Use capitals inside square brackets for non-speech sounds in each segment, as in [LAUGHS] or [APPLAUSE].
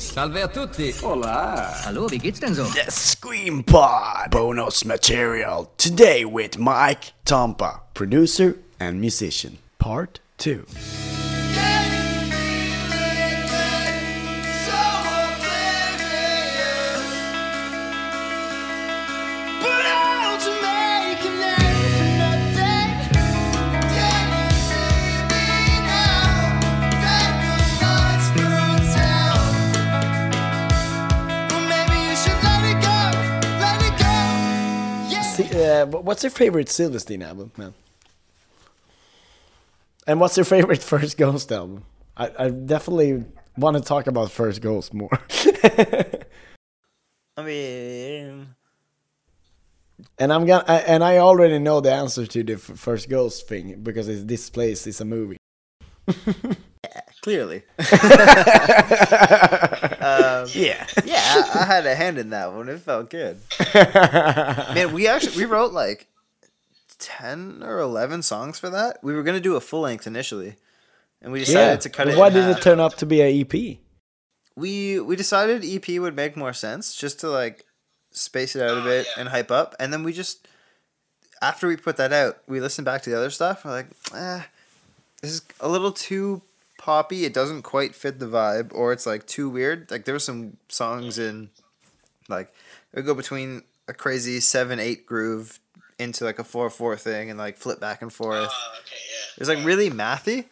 Salve a tutti. Hola. Hallo, wie geht's denn so? The Scream Pod bonus material today with Mike Tompa, producer and musician. Part 2. Uh, what's your favorite Silverstein album, man? And what's your favorite [LAUGHS] First Ghost album? I, I definitely want to talk about First Ghost more. [LAUGHS] I mean, and I'm gonna, I, and I already know the answer to the First Ghost thing because it's, this place is a movie. [LAUGHS] yeah, clearly. Um, Yeah. yeah, I, I had a hand in that one. It felt good. [LAUGHS] Man, we actually we wrote like ten or eleven songs for that. We were gonna do a full length initially, and we decided yeah. to cut But it. Why in did half. it turn up to be an EP? we we decided EP would make more sense just to like space it out a bit and hype up, and then we just after we put that out, we listened back to the other stuff. We're like, eh, this is a little too poppy. It doesn't quite fit the vibe, or it's like too weird. Like there were some songs in like it would go between a crazy seven eight groove into like a four four thing and like flip back and forth. It was like really mathy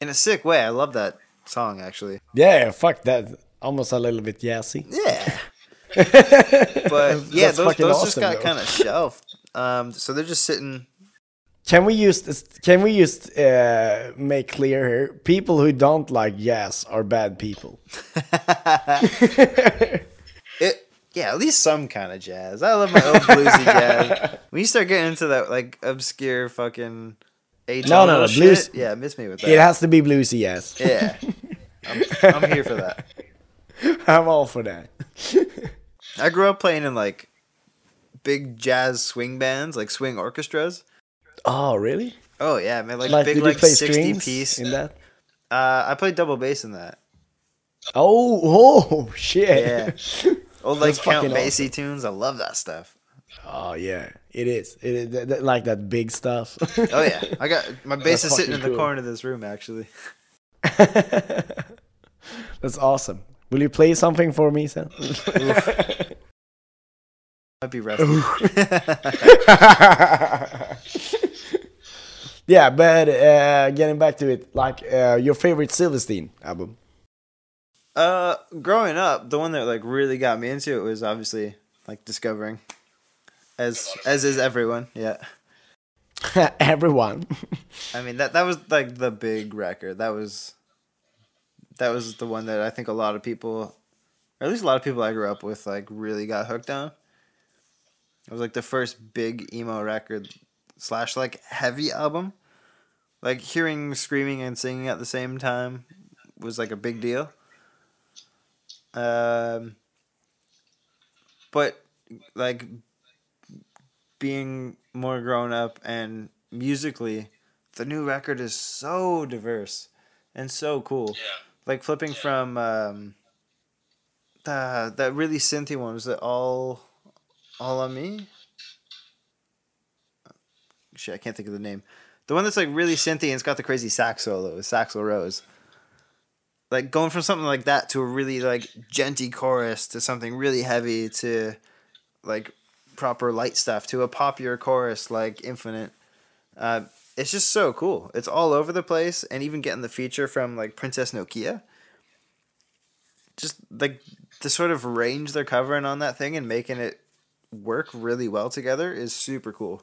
in a sick way. I love that song actually. Yeah, fuck that. Almost a little bit jazzy. Yeah. [LAUGHS] but yeah, That's those, fucking those just got kind of shelved. Um, so they're just sitting. Can we use this? Can we just uh, make clear here? People who don't like jazz are bad people. [LAUGHS] [LAUGHS] It yeah, at least some kind of jazz. I love my old bluesy [LAUGHS] jazz. When you start getting into that like obscure fucking age No, no, no, shit, blues- yeah, miss me with that. It has to be bluesy jazz. yeah, I'm, I'm here for that. I'm all for that. I grew up playing in like big jazz swing bands, like swing orchestras. Oh, really? Oh yeah, man, like, Like, big like sixty piece. in that? Uh, I played double bass in that. Oh, [LAUGHS] oh, shit. Yeah. [LAUGHS] Old like Count Basie tunes. I love that stuff. Oh, yeah. It is. It is th- th- like that big stuff. [LAUGHS] Oh yeah, I got my bass is sitting in the cool. corner of this room actually. That's awesome. Will you play something for me, Sam? Might be rough. Yeah, but uh, getting back to it, like uh, your favorite Silverstein album. Uh, growing up, the one that like really got me into it was obviously like discovering, as as is everyone. Yeah, [LAUGHS] Everyone. [LAUGHS] I mean that that was like the big record. That was that was the one that I think a lot of people, or at least a lot of people I grew up with, like really got hooked on. It was like the first big emo record slash like heavy album. Like hearing screaming and singing at the same time was like a big deal. Um, but like being more grown up and musically, the new record is so diverse and so cool. Yeah. Like flipping from um, the that really synthy one was it all all on me? Shit, I can't think of the name. The one that's like really synthy and it's got the crazy sax solo, Saxo Rose. Like going from something like that to a really like genty chorus to something really heavy to like proper light stuff to a poppier chorus like Infinite. Uh, it's just so cool. It's all over the place, and even getting the feature from like Princess Nokia. Just like the sort of range they're covering on that thing and making it work really well together is super cool.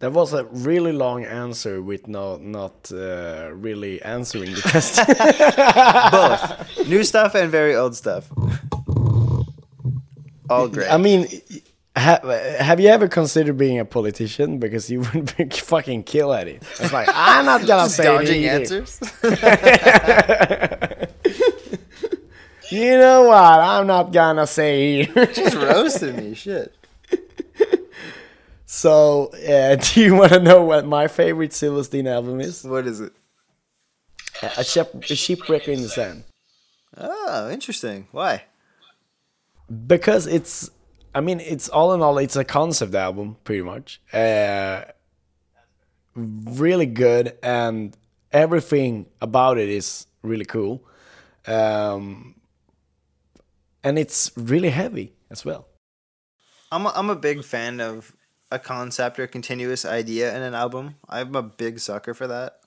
That was a really long answer with no not uh, really answering the question. [LAUGHS] Both [LAUGHS] new stuff and very old stuff. All great. I mean, ha- have you ever considered being a politician? Because you would be fucking kill at it. It's like I'm not gonna Just say dodging anything. answers. [LAUGHS] You know what? I'm not gonna say. Just roasting me, shit. So, uh, [LAUGHS] do you want to know what my favorite Silverstein album is? What is it? a, ship, a shipwreck in the sand. Oh, interesting. Why? Because it's, I mean, it's all in all, it's a concept album, pretty much. Uh, really good, and everything about it is really cool. Um, and it's really heavy as well. I'm a, I'm a big fan of a concept or a continuous idea in an album. I'm a big sucker for that.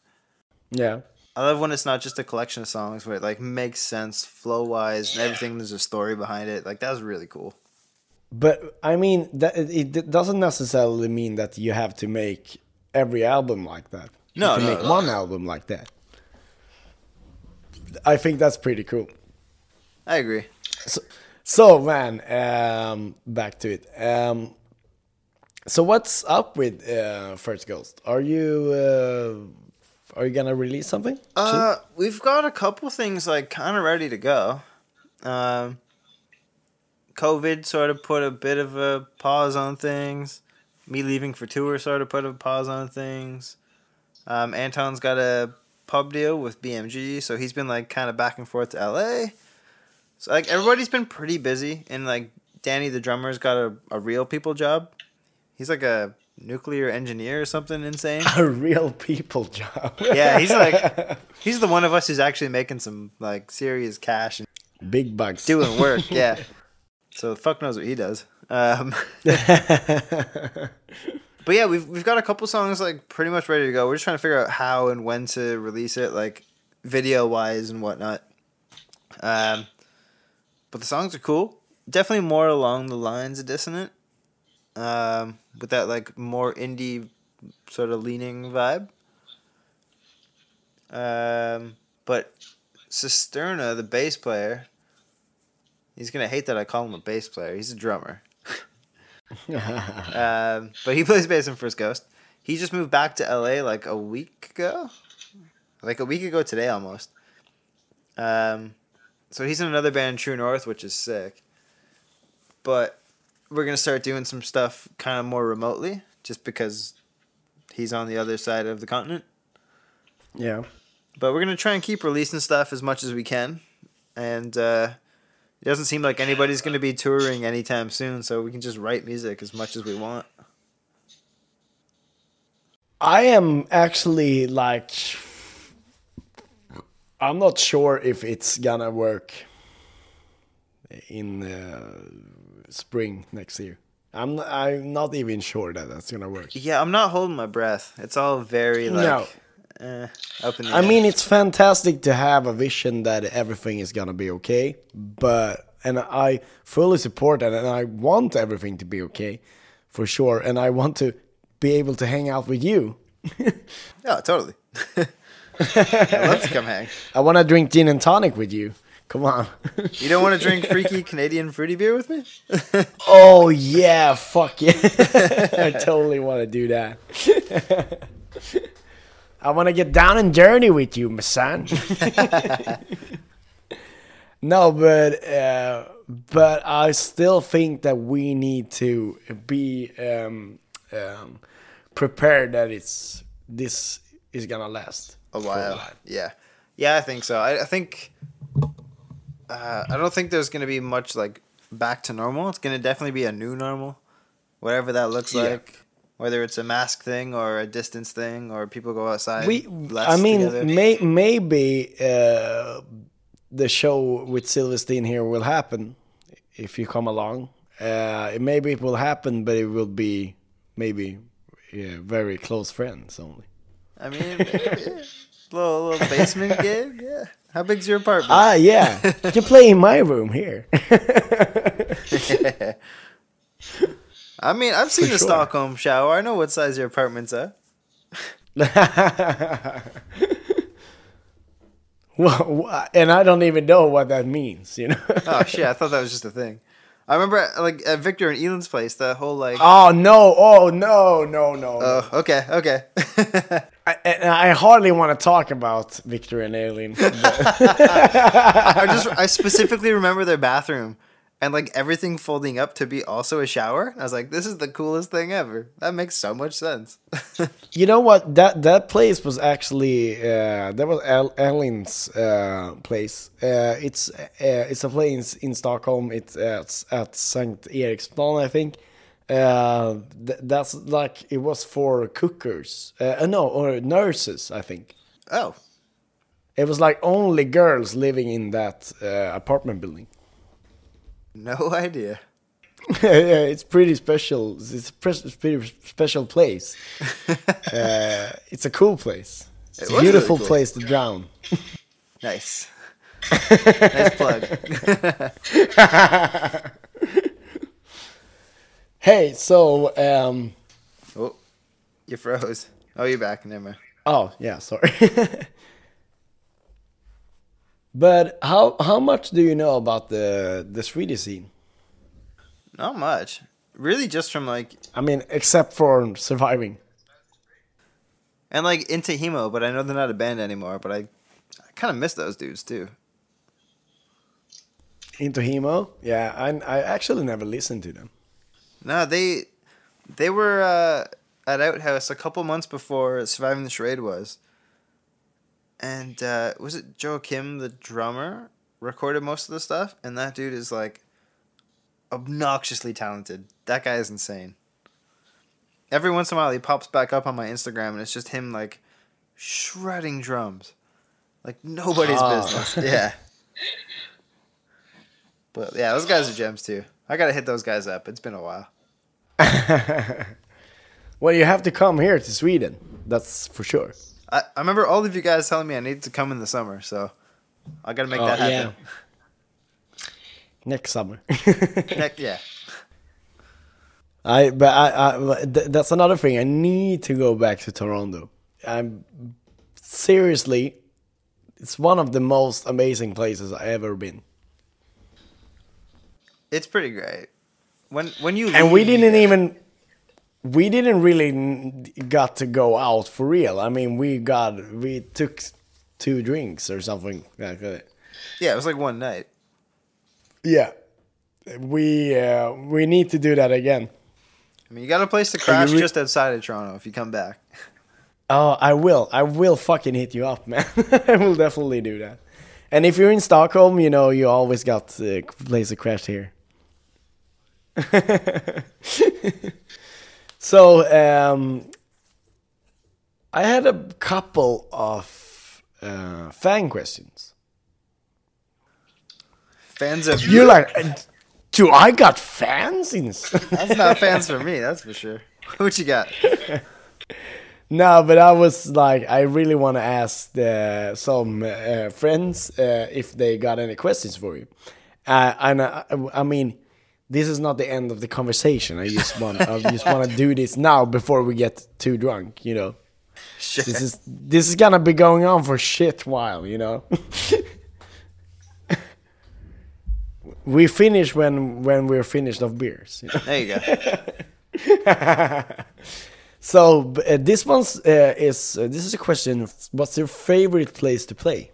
Yeah. I love when it's not just a collection of songs where it like makes sense flow wise and everything. There's a story behind it. Like that was really cool. But I mean, that it doesn't necessarily mean that you have to make every album like that. No, you can no, make no. one album like that. I think that's pretty cool. I agree. So, so man, um, back to it. Um, so what's up with uh, First Ghost? Are you uh, are you gonna release something? Uh, we've got a couple things like kind of ready to go. Um, COVID sort of put a bit of a pause on things. Me leaving for tour sort of put a pause on things. Um, Anton's got a pub deal with BMG, so he's been like kind of back and forth to LA. So like everybody's been pretty busy, and like Danny the drummer's got a, a real people job. He's like a nuclear engineer or something insane. [LAUGHS] A real people job. [LAUGHS] Yeah, he's like [LAUGHS] he's the one of us who's actually making some like serious cash and big bucks. doing work. Yeah. So fuck knows what he does. Um, but yeah, we've we've got a couple songs like pretty much ready to go. We're just trying to figure out how and when to release it, like video wise and whatnot. Um, but the songs are cool. Definitely more along the lines of Dissonant. Um, with that like more indie sort of leaning vibe. Um, but Cisterna, the bass player, he's gonna hate that I call him a bass player. He's a drummer. [LAUGHS] um, but he plays bass in First Ghost. He just moved back to LA like a week ago, like a week ago today almost. Um, so he's in another band, True North, which is sick. But we're gonna start doing some stuff kind of more remotely, just because he's on the other side of the continent. yeah. But we're gonna try and keep releasing stuff as much as we can, and uh, it doesn't seem like anybody's gonna be touring anytime soon, so we can just write music as much as we want. I am actually like I'm not sure if it's gonna work in uh, spring next year. I'm I'm not even sure that that's gonna work. Yeah, I'm not holding my breath. It's all very like eh, up in the I air. mean, it's fantastic to have a vision that everything is gonna be okay, but and I fully support that, and I want everything to be okay, for sure, and I want to be able to hang out with you. [LAUGHS] yeah, totally. [LAUGHS] [LAUGHS] I'd love to come hang. I want to drink gin and tonic with you. Come on. You don't want to drink freaky [LAUGHS] Canadian fruity beer with me? [LAUGHS] oh yeah, fuck yeah! [LAUGHS] I totally want to do that. I want to get down and dirty with you, my son. no, but uh, but I still think that we need to be um, um, prepared that it's this is gonna last a while. Yeah, yeah, I think so. I, I think uh, I don't think there's gonna be much like back to normal. It's gonna definitely be a new normal, whatever that looks Yeah. like. Whether it's a mask thing or a distance thing or people go outside. we less i mean may, maybe uh, the show with silverstein here will happen if you come along uh, maybe it will happen but it will be maybe yeah, very close friends only I mean, maybe, yeah. [LAUGHS] little little basement [LAUGHS] gig. Yeah. How big's your apartment? ah yeah [LAUGHS] you can play in my room here [LAUGHS] I mean, I've seen For the sure. Stockholm shower. I know what size your apartment's at. well, and i don't even know what that means you know Oh shit! I thought that was just a thing. I remember like at Victor and Elan's place, the whole like. oh no oh no no no, no. Oh, okay, okay. [LAUGHS] I, and I hardly want to talk about Victor and Aileen. [LAUGHS] I just I specifically remember their bathroom, and like everything folding up to be also a shower. I was like, this is the coolest thing ever. That makes so much sense. [LAUGHS] You know what? That that place was actually uh, that was El- Ellen's uh, place. Uh, it's uh, it's a place in Stockholm. It's at, at Sankt Eriksplan, I think. Uh, th- that's like it was for cookers. Uh, no, or nurses, I think. oh, It was like only girls living in that uh, apartment building. No [LAUGHS] idea. yeah, it's pretty special. It's a pre- pretty special place. [LAUGHS] uh, it's a cool place. It's It a was really beautiful cool. place to drown. Nice. [LAUGHS] nice plug. Hey, so um, oh, you froze. Oh, you're back. Never mind. oh yeah, sorry. But how how much do you know about the the Swedish scene? Not much. Really, just from like I mean, except for surviving. and like into Hemo, but I know they're not a band anymore. But I, I kind of miss those dudes too. Into Hemo, yeah, I I actually never listened to them. No, they they were uh, at Outhouse a couple months before Surviving the Charade was. And uh, was it Joe Kim, the drummer, recorded most of the stuff? And that dude is like obnoxiously talented. That guy is insane. Every once in a while, he pops back up on my Instagram, and it's just him like shredding drums, like nobody's Ah. business. [LAUGHS] Yeah. But yeah, those guys are gems too. I gotta hit those guys up. It's been a while. [LAUGHS] well, you have to come here to Sweden. That's for sure. I, I remember all of you guys telling me I needed to come in the summer, so I gotta make Oh, that happen. Next summer. [LAUGHS] Heck yeah. I but I, I th- that's another thing. I need to go back to Toronto. I'm seriously, it's one of the most amazing places I've ever been. It's pretty great. When when you And we didn't even we didn't really got to go out for real. I mean, we got we took two drinks or something like that. Yeah, it was like one night. Yeah. We uh, we need to do that again. I mean, you got a place to crash just outside of Toronto if you come back. [LAUGHS] Oh, I will. I will fucking hit you up, man. [LAUGHS] I will definitely do that. And if you're in Stockholm, you know you always got a place to crash here. [LAUGHS] so, um, I had a couple of uh, fan questions. Fans of You're like, do I got fans in? [LAUGHS] That's not fans for me, that's for sure. What you got? No, but I was like, I really want to ask uh, some uh, friends uh, if they got any questions for you. Uh, and I, I mean, this is not the end of the conversation. I just want, I just want to do this now before we get too drunk. You know, Sure. this is this is gonna be going on for shit while. You know. [LAUGHS] we finish when when we're finished of beers. you know? There you go. [LAUGHS] So uh, this one's uh, is uh, this is a question. What's your favorite place to play?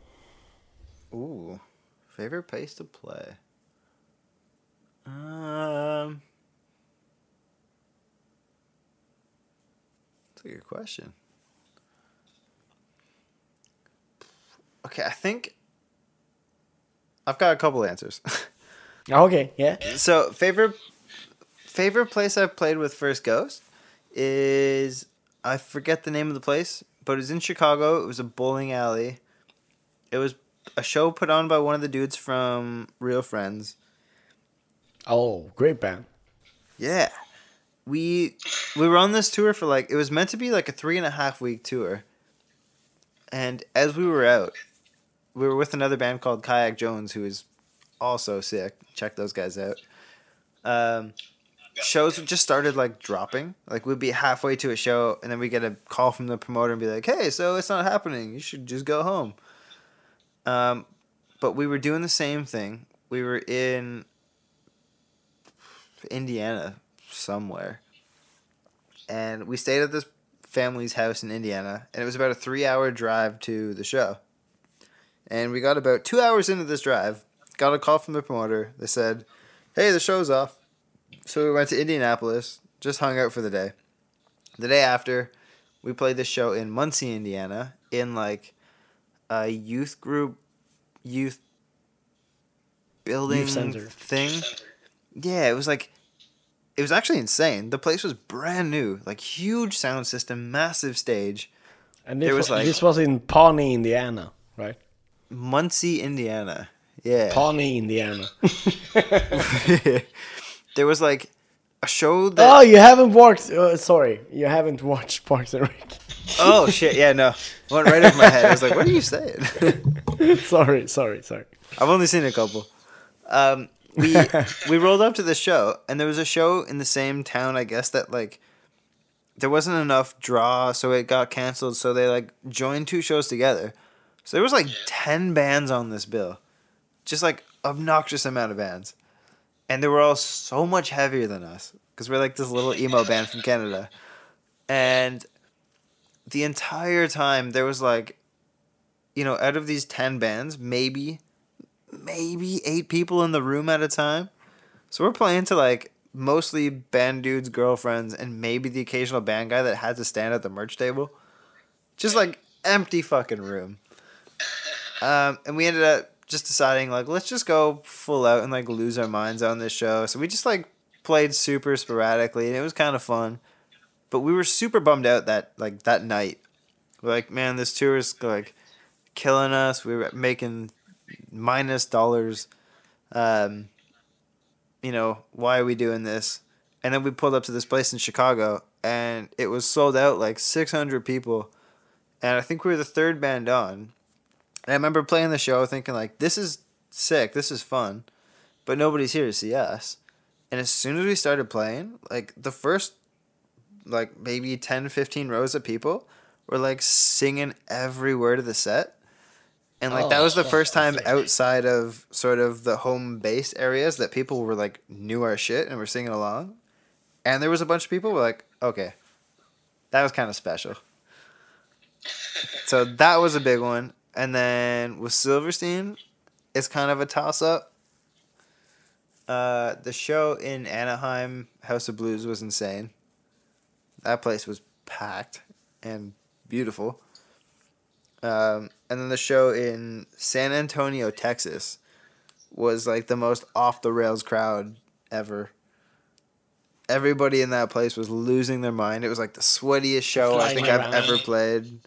Ooh. Favorite place to play? Um That's a good question. Okay, I think I've got a couple answers. [LAUGHS] Okay, yeah. so favorite favorite place I've played with First Ghost is I forget the name of the place, but it was in Chicago. It was a bowling alley. It was a show put on by one of the dudes from Real Friends. Oh, great band. Yeah. We we were on this tour for like it was meant to be like a three and a half week tour. And as we were out, we were with another band called Kayak Jones, who is also sick. Check those guys out. Um, shows just started like dropping. Like we'd be halfway to a show, and then we get a call from the promoter and be like, "Hey, so it's not happening. You should just go home." Um, but we were doing the same thing. We were in Indiana somewhere, and we stayed at this family's house in Indiana, and it was about a three-hour drive to the show. And we got about two hours into this drive, got a call from the promoter. They said, hey, the show's off. So we went to Indianapolis, just hung out for the day. The day after, we played this show in Muncie, Indiana, in like a youth group, youth building Youth center. thing. Yeah, it was like, it was actually insane. The place was brand new, like huge sound system, massive stage. And this There was, was, like- this was in Pawnee, Indiana, right? Muncie, Indiana. Yeah. Pawnee, Indiana. [LAUGHS] [LAUGHS] there was like a show that. oh, you haven't watched. Uh, sorry, you haven't watched Parks and Rec. Oh [LAUGHS] shit! Yeah, no, went right over my head. I was like, "What are you saying?" sorry, sorry, sorry. I've only seen a couple. Um, we [LAUGHS] we rolled up to the show, and there was a show in the same town. I guess that like there wasn't enough draw, so it got canceled. So they like joined two shows together. So there was like ten bands on this bill, just like obnoxious amount of bands, and they were all so much heavier than us because we're like this little emo band from Canada, and the entire time there was like, you know, out of these ten bands, maybe maybe eight people in the room at a time. So we're playing to like mostly band dudes' girlfriends and maybe the occasional band guy that had to stand at the merch table. Just like empty fucking room. Um, and we ended up just deciding like let's just go full out and like lose our minds on this show. So we just like played super sporadically and it was kind of fun. But we were super bummed out that like that night. We're like, man, this tour is like killing us. We were making minus dollars. Um, you know, why are we doing this? And then we pulled up to this place in Chicago and it was sold out like 600 people. And I think we were the third band on. And I remember playing the show thinking like this is sick, this is fun. But nobody's here to see us. And as soon as we started playing, like the first like maybe 10 15 rows of people were like singing every word of the set. And like that Oh, was the shit, first time outside of sort of the home base areas that people were like knew our shit and were singing along. And there was a bunch of people were like, okay, that was kind of special. So that was a big one. And then with Silverstein, it's kind of a toss up. Uh, the show in Anaheim, House of Blues, was insane. That place was packed and beautiful. Um, and then the show in San Antonio, Texas, was like the most off the rails crowd ever. Everybody in that place was losing their mind. It was like the sweatiest show I Flying think I've ever played.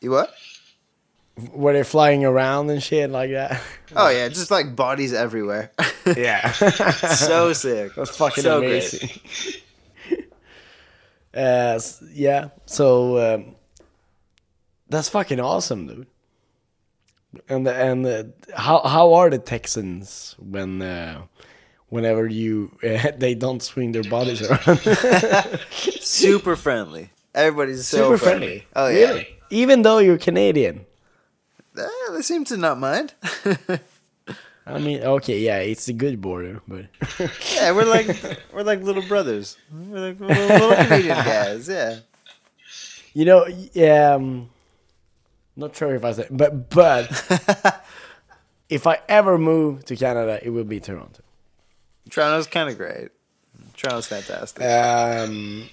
You what? Were they flying around and shit like that? Oh yeah, just like bodies everywhere. [LAUGHS] Yeah. so sick. That's fucking So great. amazing. [LAUGHS] uh, yeah. So um, that's fucking awesome, dude. And the, and the, how how are the Texans when uh, whenever you uh, [LAUGHS] they don't swing their bodies around? [LAUGHS] Super friendly. Everybody's so Super friendly. friendly. Oh yeah. Really? Even though you're Canadian. Eh, they seem to not mind. [LAUGHS] I mean, okay, yeah, it's a good border, but yeah, we're like we're like little brothers. We're like little, little Canadian guys. Yeah. you know, yeah, um, not sure if I said, but but [LAUGHS] if I ever move to Canada, it will be Toronto. Toronto's kind of great. Toronto's fantastic. Um,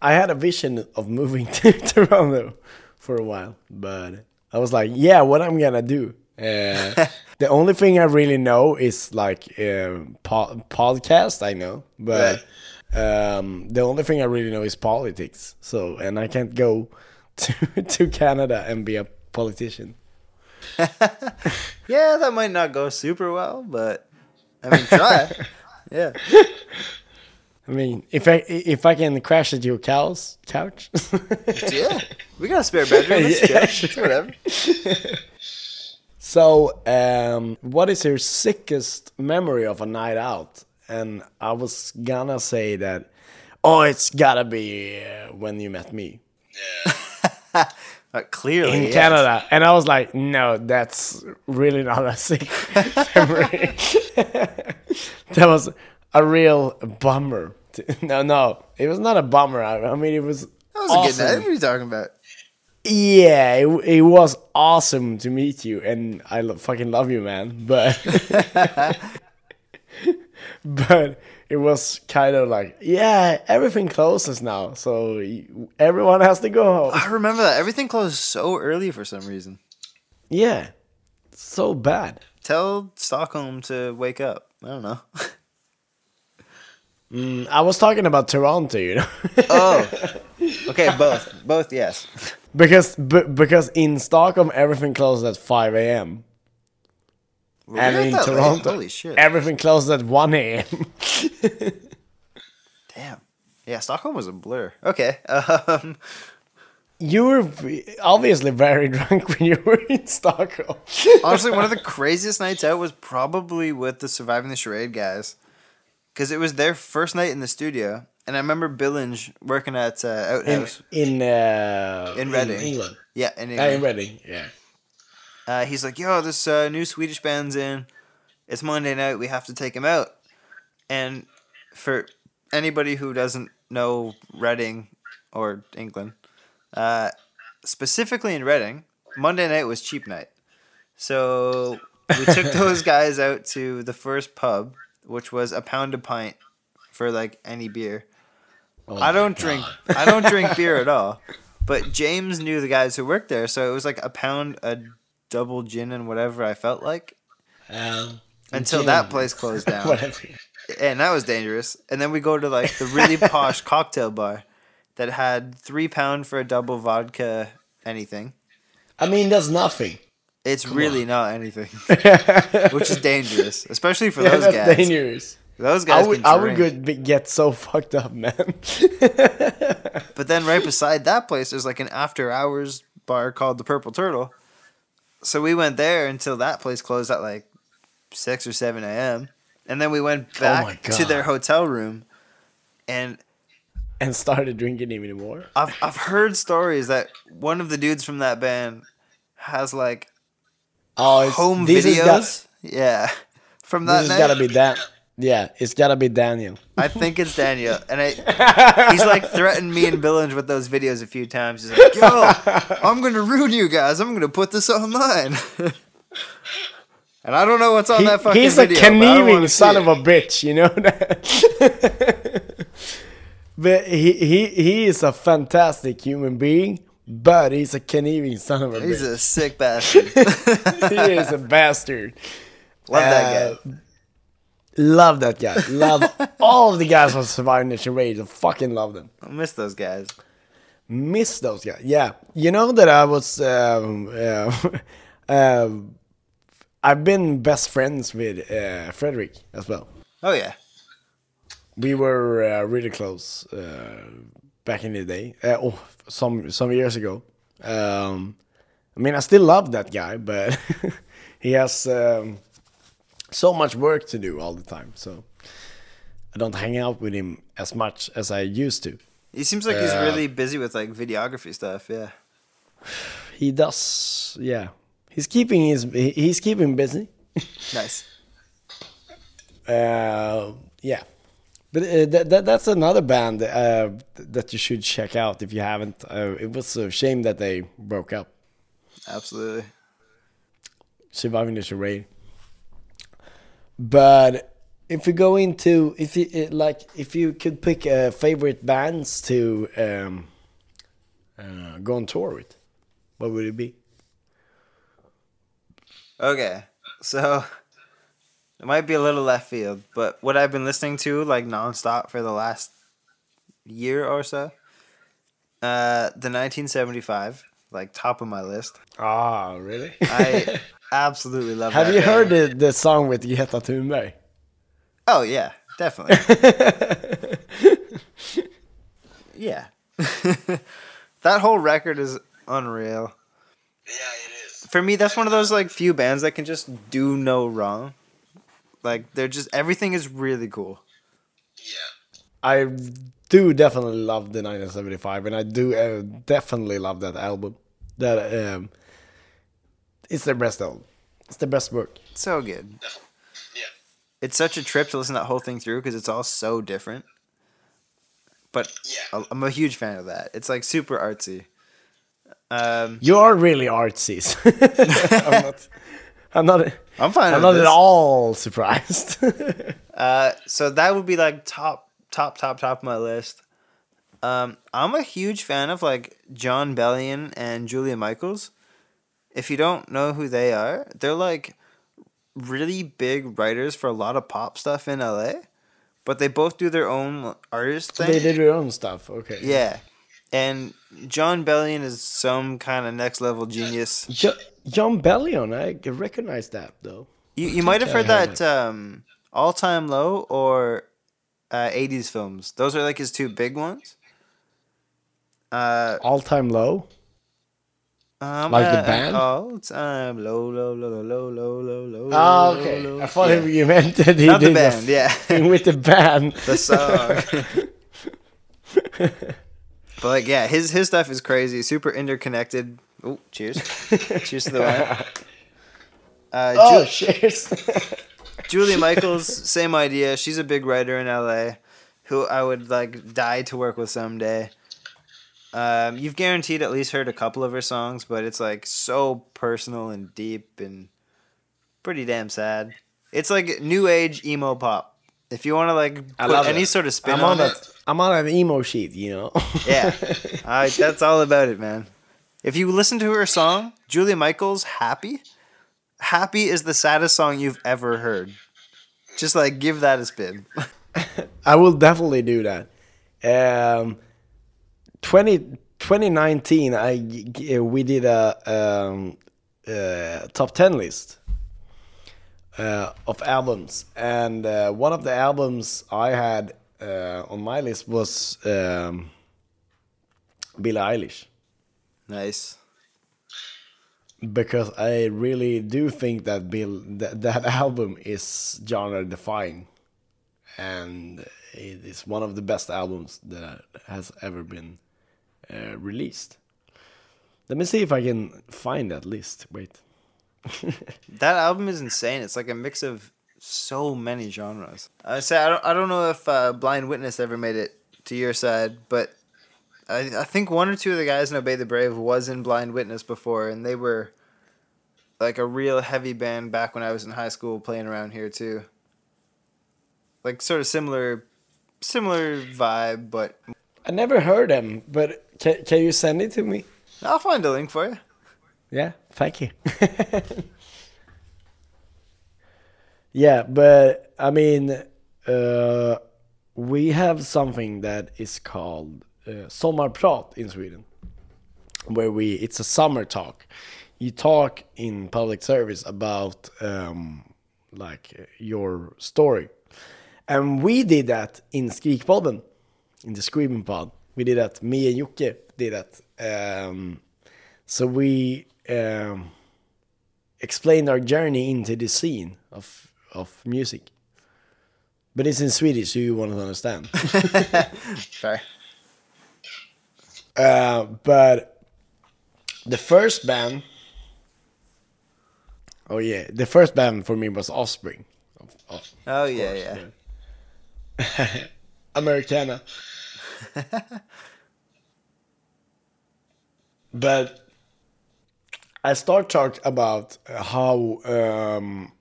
I had a vision of moving [LAUGHS] to Toronto for a while, but I was like, yeah, what I'm gonna do. Uh, [LAUGHS] the only thing I really know is like uh, po- podcast. I know, but um, the only thing I really know is politics. So, and I can't go [LAUGHS] to to Canada and be a politician. [LAUGHS] yeah, that might not go super well, but I mean, try. [LAUGHS] yeah. I mean, if I if I can crash at your couch, couch. Yeah. We got a spare bedroom. It's Yeah, chill. sure. Whatever. So, um, what is your sickest memory of a night out? And I was gonna say that, oh, it's gotta be uh, when you met me Uh, [LAUGHS] clearly. in yes. Canada. And I was like, no, that's really not a sick memory. [LAUGHS] that was a real bummer. [LAUGHS] No, no, it was not a bummer. I, I mean, it was. That was a good awesome. night. What are you talking about? Yeah, it, it was awesome to meet you, and I lo- fucking love you, man. But but it was kind of like, yeah, everything closes now, so everyone has to go home. I remember that everything closed so early for some reason. Yeah, so bad. Tell Stockholm to wake up. I don't know. [LAUGHS] Mm, I was talking about Toronto, you know, [LAUGHS] oh, okay, both, both, yes. because b- because in Stockholm everything closes at five a.m. Were and in? Toronto holy shit! everything closes at one a.m. [LAUGHS] Damn. Yeah, Stockholm was a blur. Okay. Um, you were obviously very [LAUGHS] drunk when you were in Stockholm. honestly, one of the craziest nights out was probably with the Surviving the Charade guys, because it was their first night in the studio, and I remember Billinge working at uh, in Outhouse. in uh, In Reading. England. yeah, in Uh, in Reading, yeah. Uh, he's like, "Yo, this uh, new Swedish band's in. It's Monday night. We have to take him out." And for anybody who doesn't know Reading or England, uh, specifically in Reading, Monday night was cheap night. So we took [LAUGHS] those guys out to the first pub, which was a pound a pint for like any beer. Oh I don't drink. I don't drink beer at [LAUGHS] all. But James knew the guys who worked there, so it was like a pound, a double gin, and whatever I felt like Um, until gin. that place closed [LAUGHS] down, Whatever. and that was dangerous. And then we go to like the really [LAUGHS] posh cocktail bar that had three pound for a double vodka anything. I mean, that's nothing. It's really not anything, [LAUGHS] Which is dangerous, especially for yeah, those guys. dangerous. Those guys I would, I would get, get so fucked up, man. But then right beside that place, there's like an after hours bar called the Purple Turtle. So we went there until that place closed at like six or seven a.m. And then we went Oh back to their hotel room, and and started drinking even more. I've I've heard stories that one of the dudes from that band has like Oh, home videos. Has yeah, from that this has gotta be Dan. Yeah, it's gotta be Daniel. I think it's Daniel, and I [LAUGHS] he's like threatened me and Billinge with those videos a few times. He's like, "Yo, I'm gonna ruin you guys. I'm gonna put this online." [LAUGHS] and I don't know what's on He- that fucking video. he's a video, conniving son of a bitch, you know that. [LAUGHS] but he, he he is a fantastic human being, but he's a conniving son of a. He's bitch. a sick bastard. he is a bastard. Love that Uh, guy. Love that guy. Love [LAUGHS] all of the guys from Survivor Nation. I fucking love them. I miss those guys. Miss those guys. Yeah. You know that I was. Um, uh, [LAUGHS] um, I've been best friends with uh, Frederick as well. Oh yeah, We were uh, really close uh, back in the day. Uh, oh, some some years ago. Um, I mean, I still love that guy, but [LAUGHS] he has um, so much work to do all the time. So I don't hang out with him as much as I used to. he seems like he's Uh, really busy with like videography stuff. Yeah, He does, yeah. He's keeping his he's keeping busy. [LAUGHS] nice. Uh, yeah, but uh, that, that that's another band uh, that you should check out if you haven't. Uh, it was a shame that they broke up. Absolutely. Surviving the charade. But if we go into if you like if you could pick uh, favorite bands to um, uh, go on tour with, what would it be? Okay, so it might be a little left field, but what I've been listening to like nonstop for the last year or so, uh, the 1975, like top of my list. Ah, really? I [LAUGHS] absolutely love. It. Have that you band. heard the, the song with Greta Thunberg? Oh yeah, definitely. [LAUGHS] yeah, [LAUGHS] that whole record is unreal. Yeah, it is. For me, that's one of those like few bands that can just do no wrong. Like they're just everything is really cool. Yeah. I do definitely love the 1975, and I do uh, definitely love that album. That um, it's their best album. It's the best work. So good. Yeah. It's such a trip to listen to that whole thing through because it's all so different. But Yeah. I- I'm a huge fan of that. It's like super artsy. Um, You are really artsy. [LAUGHS] I'm not. I'm not. I'm fine. I'm not this. at all surprised. [LAUGHS] Uh, so that would be like top, top, top, top of my list. Um, I'm a huge fan of like Jon Bellion and Julia Michaels. If you don't know who they are, they're like really big writers for a lot of pop stuff in LA, but they both do their own artist thing. they did their own stuff. Okay. Yeah, and Jon Bellion is some kind of next level genius. Jo- Jon Bellion, I recognize that though. You you might have heard that um, All Time Low or uh, 80s films. Those are like his two big ones. Uh, All time low. um, Like the uh, band? All time low, low, low, low, low, low, low, low. Oh, okay. low. I thought Yeah. you meant that he Not the did band, yeah. [LAUGHS] with the band. the song. [LAUGHS] but like, yeah, his his stuff is crazy, super interconnected. Oh, cheers! cheers to the [LAUGHS] wine. Uh, oh, Ju- cheers. Julia [LAUGHS] Michaels, same idea. She's a big writer in LA, who I would like die to work with someday. Um, you've guaranteed at least heard a couple of her songs, but it's like so personal and deep and pretty damn sad. It's like new age emo pop. If you want to like put any it. sort of spin I'm on, on it, that. I'm on an emo sheet, you know. yeah, [LAUGHS] I, that's all about it, man. If you listen to her song, Julia Michaels, "Happy," "Happy" is the saddest song you've ever heard. Just like give that a spin. [LAUGHS] I will definitely do that. Um, 20, 2019, I g- we did a um, uh, top ten list uh, of albums, and uh, one of the albums I had uh, on my list was um, Billie Eilish. Nice. Because I really do think that Bill that, that [LAUGHS] album is genre defying, and it is one of the best albums that has ever been uh, released. Let me see if I can find that list. Wait. [LAUGHS] That album is insane. It's like a mix of so many genres. I say I don't I don't know if uh, Blind Witness ever made it to your side, but I I think one or two of the guys in Obey the Brave was in Blind Witness before, and they were like a real heavy band back when I was in high school playing around here too. Like sort of similar, similar vibe, but I never heard them, but can, can you send it to me? I'll find a link for you. Yeah, thank you. [LAUGHS] yeah, but I mean, uh, we have something that is called uh, sommarprat in Sweden, where we it's a summer talk. You talk in public service about um, like your story, and we did that in Skrikpodden, in the Screaming Pod. We did that. Me and Jocke did that. Um, so we um, explained our journey into the scene of of music. But it's in Swedish, so you want to understand. [LAUGHS] Sorry. uh, but the first band, oh yeah, the first band for me was Offspring. Of, of Oh yeah, yeah. [LAUGHS] Americana. [LAUGHS] but I start talk about how um,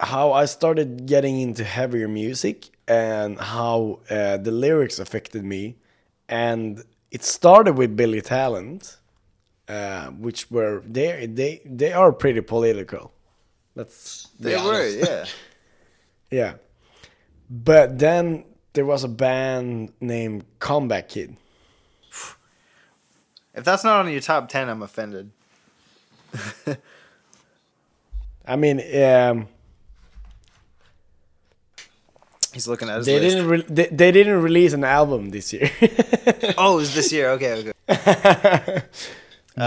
how I started getting into heavier music and how uh, the lyrics affected me, and it started with Billy Talent, uh, which were they they they are pretty political. Be They were, yeah. [LAUGHS] Yeah. But then there was a band named Comeback Kid. If that's not on your top ten, I'm offended. [LAUGHS] I mean, um, He's looking at his they list. didn't they, they didn't release an album this year. [LAUGHS] Oh, it was this year. Okay, okay.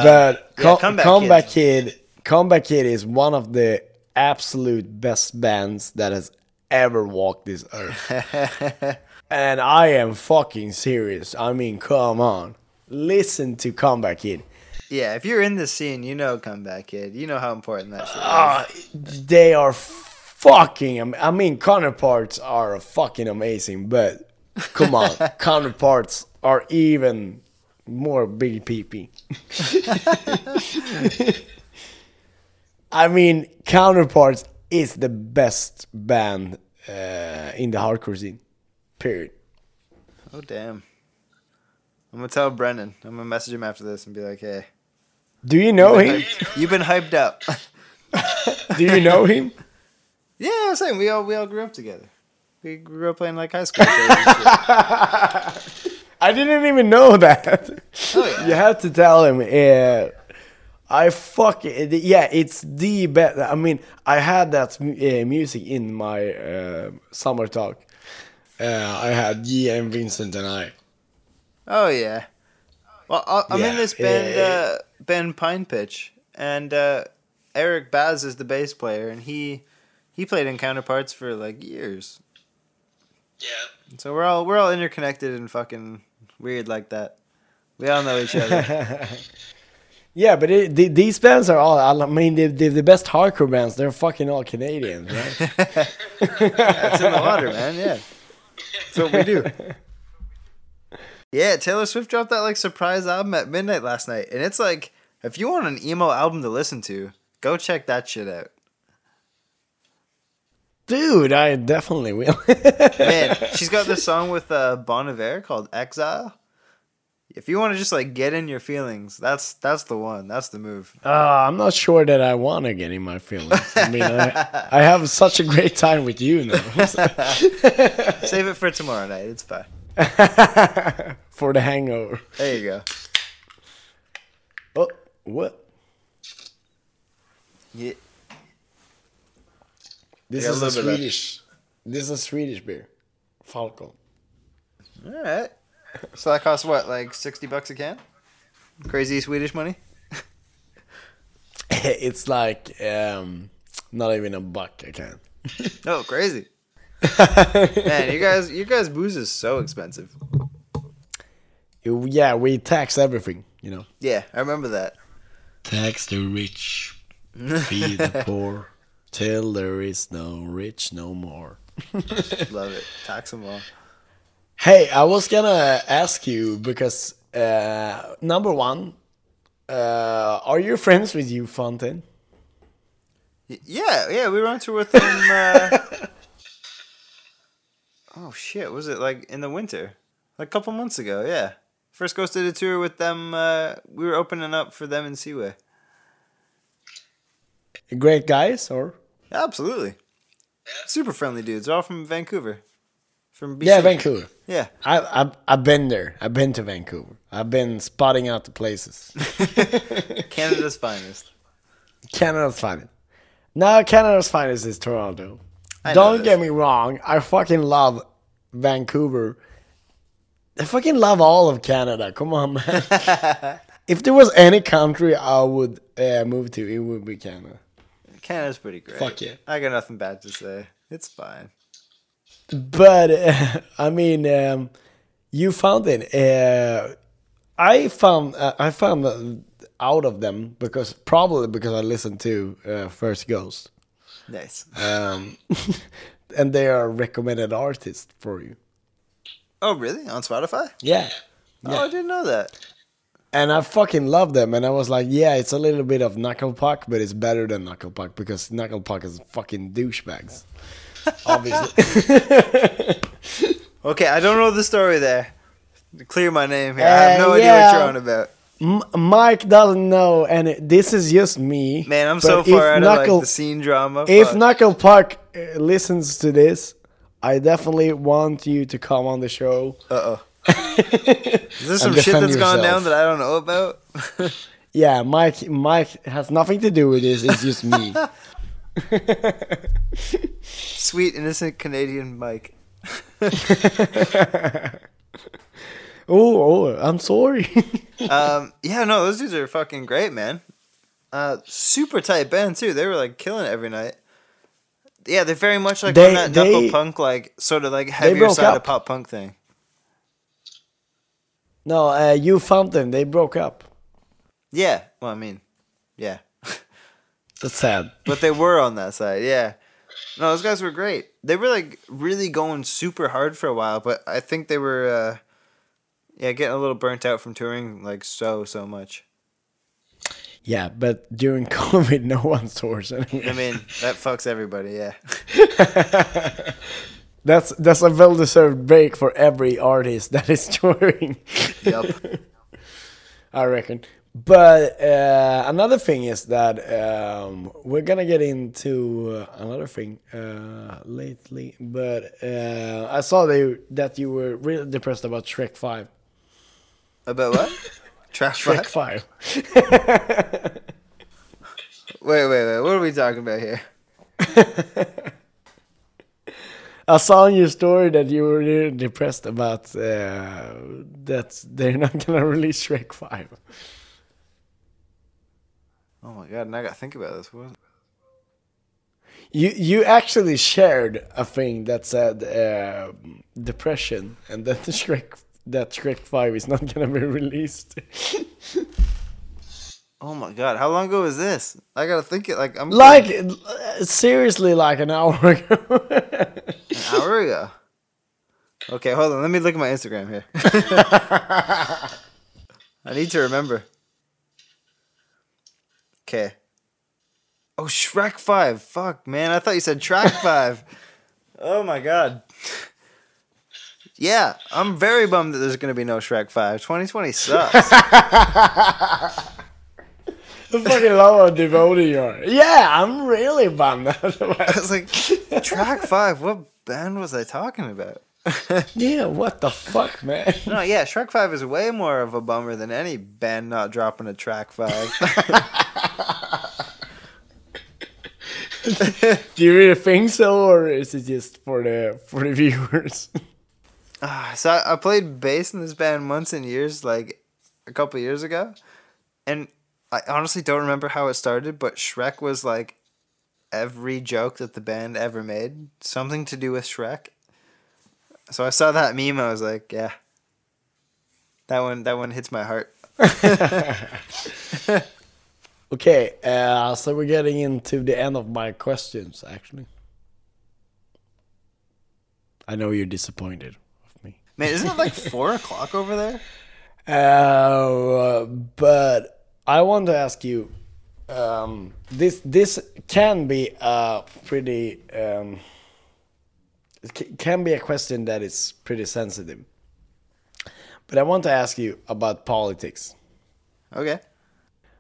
But yeah, Co- Comeback Comeback, Kid, Comeback Kid is one of the absolute best bands that has ever walked this earth. [LAUGHS] and I am fucking serious. I mean, come on. Listen to Comeback Kid. Yeah, if you're in the scene, you know Comeback Kid. You know how important that shit is. Ah, they are fucking. am- I mean, counterparts are fucking amazing, but come on, [LAUGHS] counterparts are even more big PP. I mean, Counterparts is the best band uh, in the hardcore scene. Period. Oh damn. I'm gonna tell Brendan. I'm gonna message him after this and be like, "Hey, Do you know him? you've been hyped up." [LAUGHS] Do you know him? [LAUGHS] yeah, I'm saying we all we all grew up together. We grew up playing like high school. [LAUGHS] shows and shit. I didn't even know [LAUGHS] that. Oh, yeah. You have to tell him. Uh, I fuck it. Yeah, it's the best. I mean, I had that uh, music in my uh, summer talk. Uh, I had G and Vincent and I. oh yeah. Well, I- I'm in this band, yeah. uh, band Pine Pitch, and uh, Eric Baz is the bass player, and he he played in Counterparts for like years. Yeah. So we're all we're all interconnected and fucking weird like that. We all know each other. [LAUGHS] Yeah, but it, the, these bands are all. I mean, they're, they're the best hardcore bands. They're fucking all Canadians, right? [LAUGHS] That's in the water, man. Yeah, that's what we do. Yeah, Taylor Swift dropped that like surprise album at midnight last night, and it's like if you want an emo album to listen to, go check that shit out. Dude, I definitely will. Man, [LAUGHS] she's got this song with uh, Bon Iver called Exile. If you want to just like get in your feelings, that's that's the one. That's the move. Uh, I'm not sure that I want to get in my feelings. I mean, I, I have such a great time with you now. [LAUGHS] Save it for tomorrow night. It's fine. [LAUGHS] For the hangover. There you go. Oh, what? Yeah. This Yeah, is a of- Swedish. This is a Swedish beer. Falcon. All right. So that costs what, like sixty bucks a can? Crazy Swedish money. [LAUGHS] it's like um, not even a buck a can. No, [LAUGHS] crazy. [LAUGHS] Man, you guys, you guys' booze is so expensive. yeah, we tax everything, you know. Yeah, I remember that. Tax the rich, feed the poor, till there is no rich no more. [LAUGHS] Love it. Tax them all. Hey, I was gonna ask you because uh, number one, uh, are you friends with Youth Fountain? Yeah, yeah, we went through with them. Uh... [LAUGHS] oh shit, was it like in the winter? Like a couple months ago, yeah. First Ghost did a tour with them. Uh, we were opening up for them in Seaway. Great guys, or Absolutely. Super friendly dudes. They're all from Vancouver. From BC. yeah, Vancouver. Yeah. I, I I've been there. I've been to Vancouver. I've been spotting out the places. [LAUGHS] Canada's finest. Canada's finest. No, Canada's finest is Toronto. I Don't get me wrong. I fucking love Vancouver. I fucking love all of Canada. Come on, man. [LAUGHS] if there was any country I would uh, move to, it would be Canada. Canada's pretty great. Fuck yeah. I got nothing bad to say. It's fine. But uh, [LAUGHS] I mean, um, you found it. Uh, I found uh, I found out of them because probably because I listened to uh, First Ghost, Nice. um, [LAUGHS] and they are recommended artists for you. Oh, really? On Spotify? Yeah. Oh, I didn't know that. And I fucking love them, and I was like, yeah, it's a little bit of Knuckle Puck, but it's better than Knuckle Puck because Knuckle Puck is fucking douchebags. [LAUGHS] Obviously. [LAUGHS] Okay, I don't know the story there. Clear my name here. I have no Uh, idea what you're on about. M- Mike doesn't know, and it, this is just me. Man, I'm so far out Knuckle, of like the scene drama. If fuck. Knuckle Puck uh, listens to this, I definitely want you to come on the show. Uh oh. [LAUGHS] Is there some shit that's gone down that I don't know about? [LAUGHS] Yeah, Mike. Mike has nothing to do with this. It's just me. [LAUGHS] Sweet innocent Canadian Mike. oh, oh, I'm sorry. Um, yeah, no, those dudes are fucking great, man. Uh, super tight band too. They were like killing it every night. Yeah, they're very much like They- on that knuckle they- punk, like sort of like heavier side of pop punk thing. No, uh, you found them. They broke up. Yeah, well, I mean, yeah, [LAUGHS] That's sad. but they were on that side. Yeah, no, those guys were great. They were like really going super hard for a while, but I think they were, uh, yeah, getting a little burnt out from touring like so so much. Yeah, but during [LAUGHS] COVID, no one tours anyway. I mean, that fucks everybody. Yeah. [LAUGHS] that's that's a well-deserved break for every artist that is [LAUGHS] touring. Yup. [LAUGHS] I reckon. But uh, another thing is that um, we're gonna get into another thing uh, lately. But uh, I saw that you, that you were really depressed about Shrek Five. About what? [LAUGHS] Trash Shrek? Five. Wait, wait, wait. What are we talking about here? I saw in your story that you were really depressed about uh, that they're not gonna [LAUGHS] release Shrek Five. Oh my god! And I got to think about this. What? You you actually shared a thing that said uh, depression, and that the [LAUGHS] Shrek that Shrek Five is not gonna be [LAUGHS] released. Oh my god! How long ago was this? I gotta think it. Like I'm like uh, seriously, like an hour ago. Ago. Okay, hold on. Let me look at my Instagram here. [LAUGHS] I need to remember. Okay. Oh, Shrek Five. Fuck, man. I thought you said Track [LAUGHS] Five. oh my god. Yeah, I'm very bummed that there's gonna be no Shrek Five. 2020 sucks. [LAUGHS] the fucking how devoted you are. Yeah, I'm really bummed. I was like, Track Five. What band was I talking about? [LAUGHS] [LAUGHS] yeah, what the fuck, man? No, yeah, Shrek Five is way more of a bummer than any band not dropping a Track Five. [LAUGHS] Do you really think so, or is it just for the for the viewers? Ah, so I, I played bass in this band months and years, like a couple years ago, and I honestly don't remember how it started. But Shrek was like every joke that the band ever made, something to do with Shrek. So I saw that meme, I was like, yeah, that one that one hits my heart. [LAUGHS] okay, uh, so we're getting into the end of my questions, actually. I know you're disappointed with me. Man, isn't it like four [LAUGHS] o'clock over there? Uh, but I want to ask you. Um, this this can be a pretty um, it can be a question that is pretty sensitive. But I want to ask you about politics. Okay.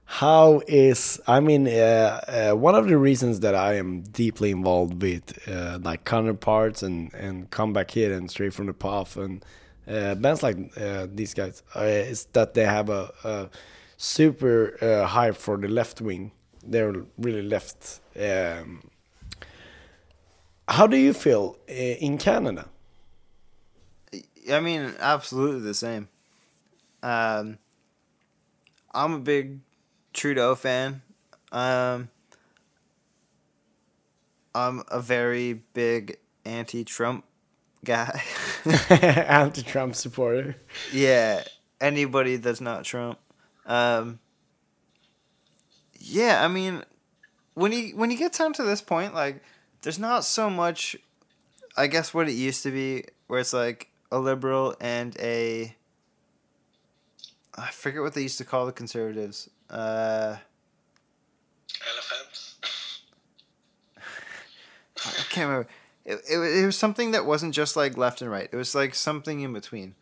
How is I mean uh, uh, one of the reasons that I am deeply involved with uh, like counterparts and and Comeback Kid and straight from the path and uh, bands like uh, these guys uh, is that they have a, a super uh, hype for the left wing. They're really left. Um, how do you feel uh, in Canada? I mean, absolutely the same. Um, I'm a big Trudeau fan. Um, I'm a very big anti-Trump guy. [LAUGHS] Anti-Trump supporter. yeah, anybody that's not Trump. Um, yeah, I mean, when he when he gets down to this point, like, there's not so much. I guess what it used to be, where it's like a liberal and a. I forget what they used to call the conservatives. Uh, Elephants. [LAUGHS] I can't remember. It, it, it was something that wasn't just like left and right. It was like something in between.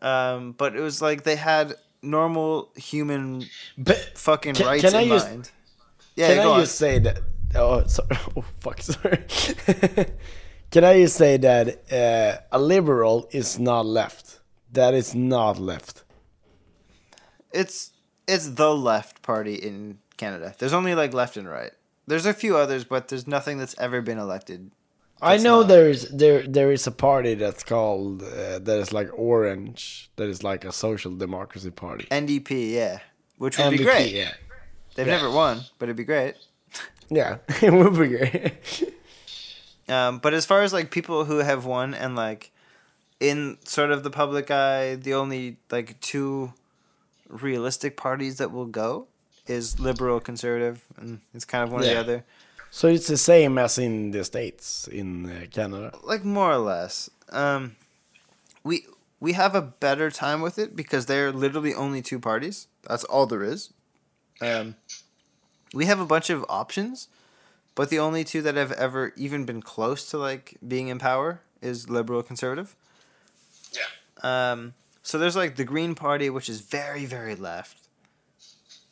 Um, but it was like they had normal human But fucking Can- rights can I in use- mind. Yeah, can I on. just say that? Oh, sorry. [LAUGHS] Oh, fuck. Sorry. [LAUGHS] can I just say that uh, a liberal is not left? That is not left. It's it's the left party in Canada. There's only like left and right. There's a few others, but there's nothing that's ever been elected. I know not- there's there there is a party that's called uh, that is like orange. That is like a social democracy party. NDP, yeah, which would be great. Yeah, They've Yeah. never won, but it'd be great. yeah, [LAUGHS] it would be great. Um, but as far as like people who have won and like in sort of the public eye, the only like two realistic parties that will go is liberal conservative, and it's kind of one or the other. So it's the same as in the states in uh, Canada. like more or less. Um, we we have a better time with it because there are literally only two parties. That's all there is. Um, we have a bunch of options, but the only two that have ever even been close to like being in power is liberal conservative. Yeah. Um, so there's like the Green Party, which is very very left,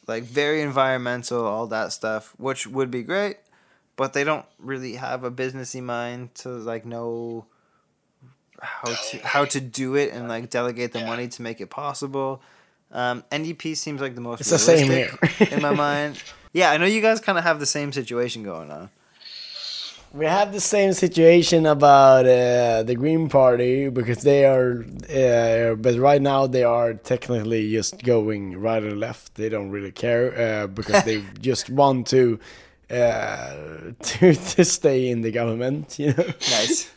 like very environmental, all that stuff, which would be great, but they don't really have a businessy mind to like know how to how to do it and like delegate the Yeah. money to make it possible. Um, NDP seems like the most It's the same here. in my mind. [LAUGHS] Yeah, I know you guys kind of have the same situation going on. We have the same situation about uh, the Green Party because they are, uh, but right now they are technically just going right or left. They don't really care uh, because they [LAUGHS] just want to, uh, [LAUGHS] to to stay in the government. You know. Nice.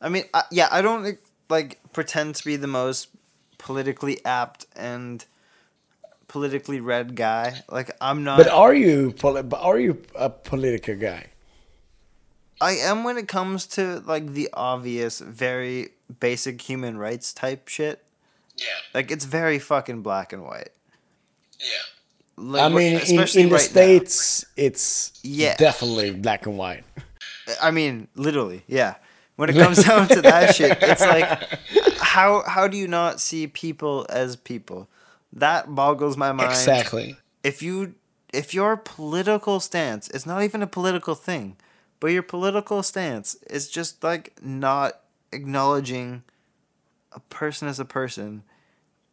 I mean, I, yeah, I don't like pretend to be the most politically apt and politically read guy. Like I'm not. But are you poli- but are you a political guy? I am when it comes to like the obvious, very basic human rights type shit. Yeah. Like it's very fucking black and white. Yeah. Like, I mean, in, especially in the right now. states, it's Yeah. definitely black and white. [LAUGHS] I mean, literally, yeah. When it [LAUGHS] comes down to that shit, it's like, how how do you not see people as people? That boggles my mind. Exactly. If you if your political stance, it's not even a political thing, but your political stance is just like not acknowledging a person as a person.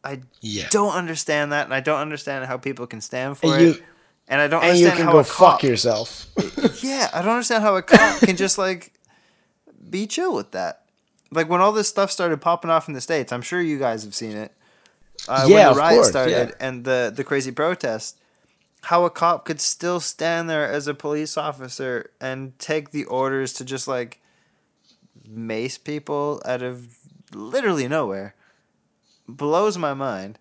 I Yeah. don't understand that, and I don't understand how people can stand for And it. you- and I don't And you understand can how go a cop, fuck yourself. [LAUGHS] yeah, I don't understand how a cop [LAUGHS] can just like be chill with that. Like when all this stuff started popping off in the states, I'm sure you guys have seen it. Uh, Yeah, when the riot course, started yeah. and the the crazy protest, how a cop could still stand there as a police officer and take the orders to just like mace people out of literally nowhere blows my mind.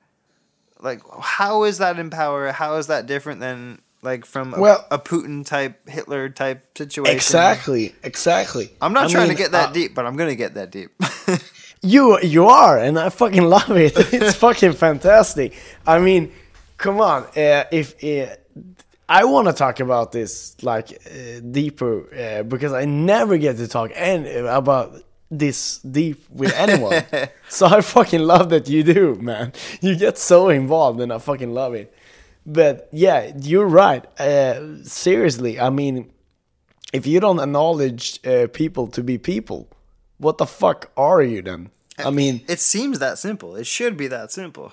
Like, how is that in power? How is that different than like from a, Well- a Putin type, Hitler type situation? exactly. Exactly. I'm not I trying mean, to get that uh, deep, but I'm gonna get that deep. [LAUGHS] You you are, and I fucking love it. [LAUGHS] It's fucking fantastic. I mean, come on. Uh, if uh, I want to talk about this like uh, deeper uh, because I never get to talk and about this deep with anyone. [LAUGHS] so I fucking love that you do, man. You get so involved, and I fucking love it. But yeah, you're right. Uh, seriously, I mean, if you don't acknowledge uh, people to be people, what the fuck are you then? I mean, it seems that simple. It should be that simple.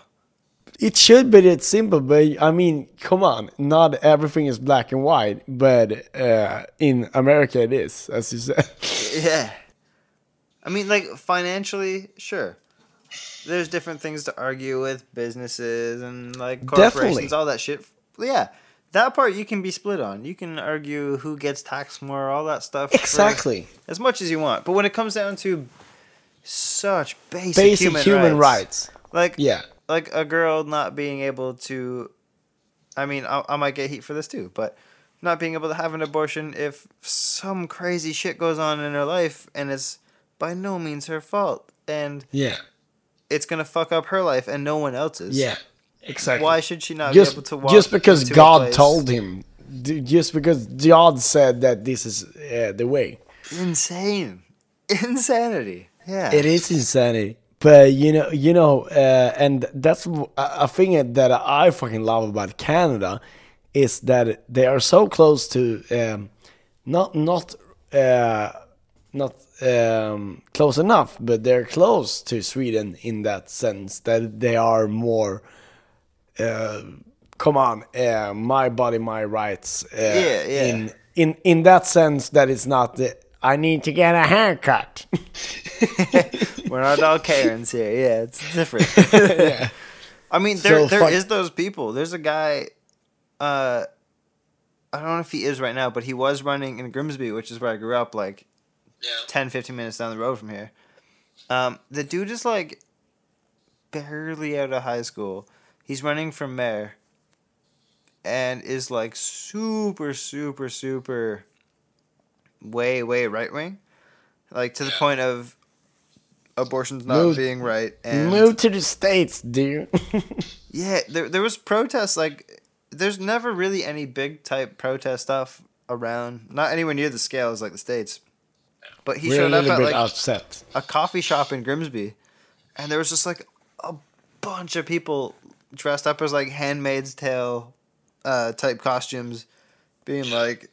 it should be that simple, but I mean, come on, not everything is black and white, but uh, in America it is, as you said. Yeah. I mean, like financially, sure. There's different things to argue with businesses and like corporations, Definitely. all that shit. Yeah, that part you can be split on. You can argue who gets taxed more, all that stuff. Exactly. as much as you want. But when it comes down to such basic, Basic human, human, rights, rights. like Yeah. like a girl not being able to i mean I, I might get heat for this too but not being able to have an abortion if some crazy shit goes on in her life and it's by no means her fault and Yeah. it's gonna fuck up her life and no one else's Yeah. Exactly. why should she not just be able to walk just because God told him, just because God said that this is uh, the way. insane [LAUGHS] insanity yeah It is insanity. But you know, you know, uh, and that's a thing that I fucking love about Canada is that they are so close to um, not not uh, not um, close enough, but they're close to Sweden in that sense that they are more. Uh, come on, uh, my body, my rights. Uh, Yeah, yeah. In in in that sense, that it's not the. I need to get a haircut. [LAUGHS] We're not all Karens here. Yeah, it's different. [LAUGHS] I mean, there So there is those people. There's a guy. Uh, I don't know if he is right now, but he was running in Grimsby, which is where I grew up, like Yeah. 10, 15 minutes down the road from here. Um, the dude is like barely out of high school. He's running for mayor and is like super, super, super way, way right wing. Like to the Yeah. point of abortion's not Move- being right. And Move to the states, dude. [LAUGHS] yeah, there, there was protests like there's never really any big type protest stuff around. Not anywhere near the scale as like the states. But he We're showed up at like upset. a coffee shop in Grimsby, and there was just like a bunch of people dressed up as like Handmaid's Tale uh, type costumes, being like,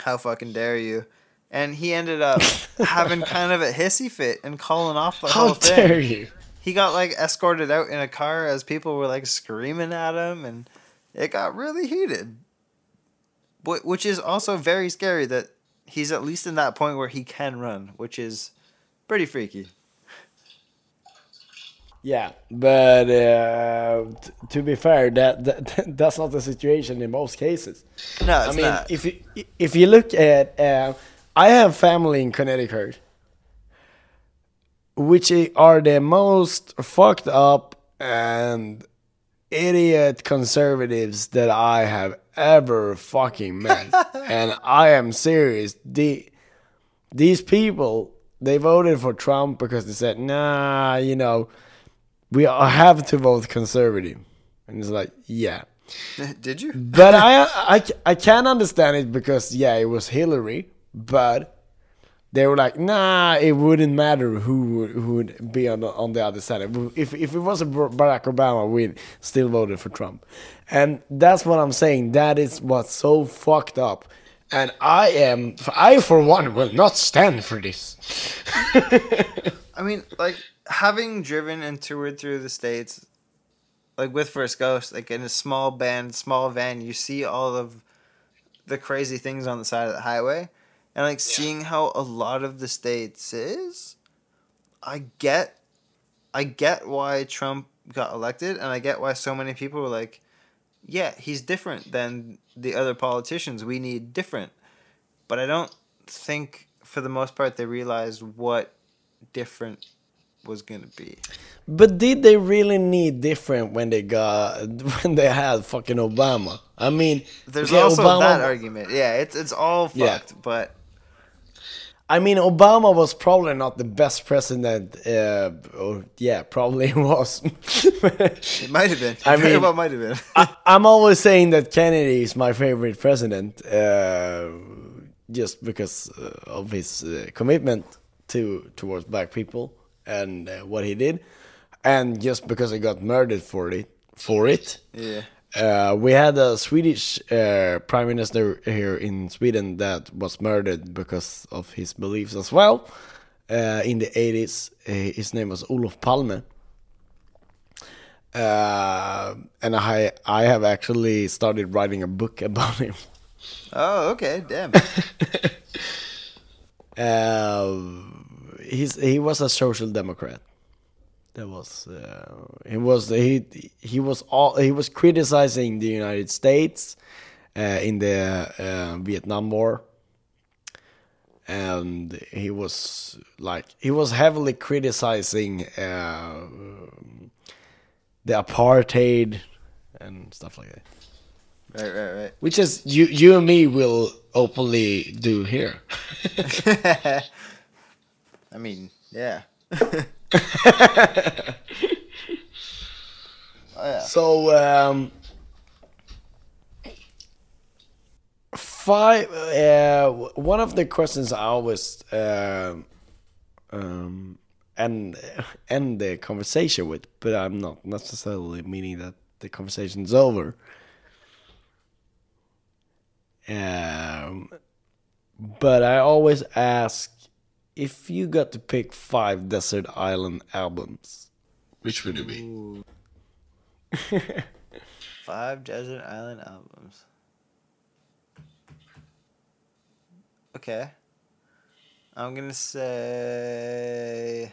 "How fucking dare you!" And he ended up [LAUGHS] having kind of a hissy fit and calling off the How whole thing. How dare you? He got like escorted out in a car as people were like screaming at him, and it got really heated. Wh- Which is also very scary that he's at least in that point where he can run, which is pretty freaky. Yeah, but uh, t- to be fair, that, that [LAUGHS] that's not the situation in most cases. No, I it's mean, not. if you if you look at, uh, I have family in Connecticut, which are the most fucked up and idiot conservatives that I have ever fucking met, [LAUGHS] and I am serious. The these people they voted for Trump because they said, nah, you know, we have to vote conservative, and it's like, yeah. [LAUGHS] Did you? But I, I, I can understand it because yeah, it was Hillary, but they were like, nah, it wouldn't matter who would, who would be on the, on the other side. If if it was a Bar- Barack Obama, we'd still voted for Trump, and that's what I'm saying. That is what's so fucked up, and I am, I for one, will not stand for this. [LAUGHS] I mean, like having driven and toured through the states, like with First Ghost, like in a small band, small van, you see all of the crazy things on the side of the highway, and like seeing how a lot of the states is. I get, I get why Trump got elected, and I get why so many people were like, "Yeah, he's different than the other politicians. We need different." But I don't think, for the most part, they realized what different was gonna be. But did they really need different when they got [LAUGHS] when they had fucking Obama? I mean, There's okay, also Obama- that argument. Yeah, it's it's all Yeah. fucked. But I mean, Obama was probably not the best president. Uh, or, yeah, probably [LAUGHS] was. it might have been. [LAUGHS] I [LAUGHS] mean- well might have been. I, I'm always saying that Kennedy is my favorite president, uh, just because uh, of his uh, commitment to towards black people and uh, what he did, and just because he got murdered for it. For it, yeah. Uh, we had a Swedish uh, prime minister here in Sweden that was murdered because of his beliefs as well. Uh, in the 80s, uh, his name was Olof Palme. Uh, and I I have actually started writing a book [LAUGHS] about him. Oh, okay. Damn. [LAUGHS] Uh, he's he was a social democrat. That was uh, he was he he was all he was criticizing the United States uh, in the uh, Vietnam War, and he was like he was heavily criticizing uh, the apartheid and stuff like that. right, right, right. Which is you you and me will openly do here. [LAUGHS] I mean, yeah. [LAUGHS] So um, five. Uh, one of the questions I always um, um, end end the conversation with, but I'm not necessarily meaning that the conversation's over. Um, but I always ask if you got to pick five desert island albums, which would it be? [LAUGHS] Five desert island albums. Okay. I'm gonna say.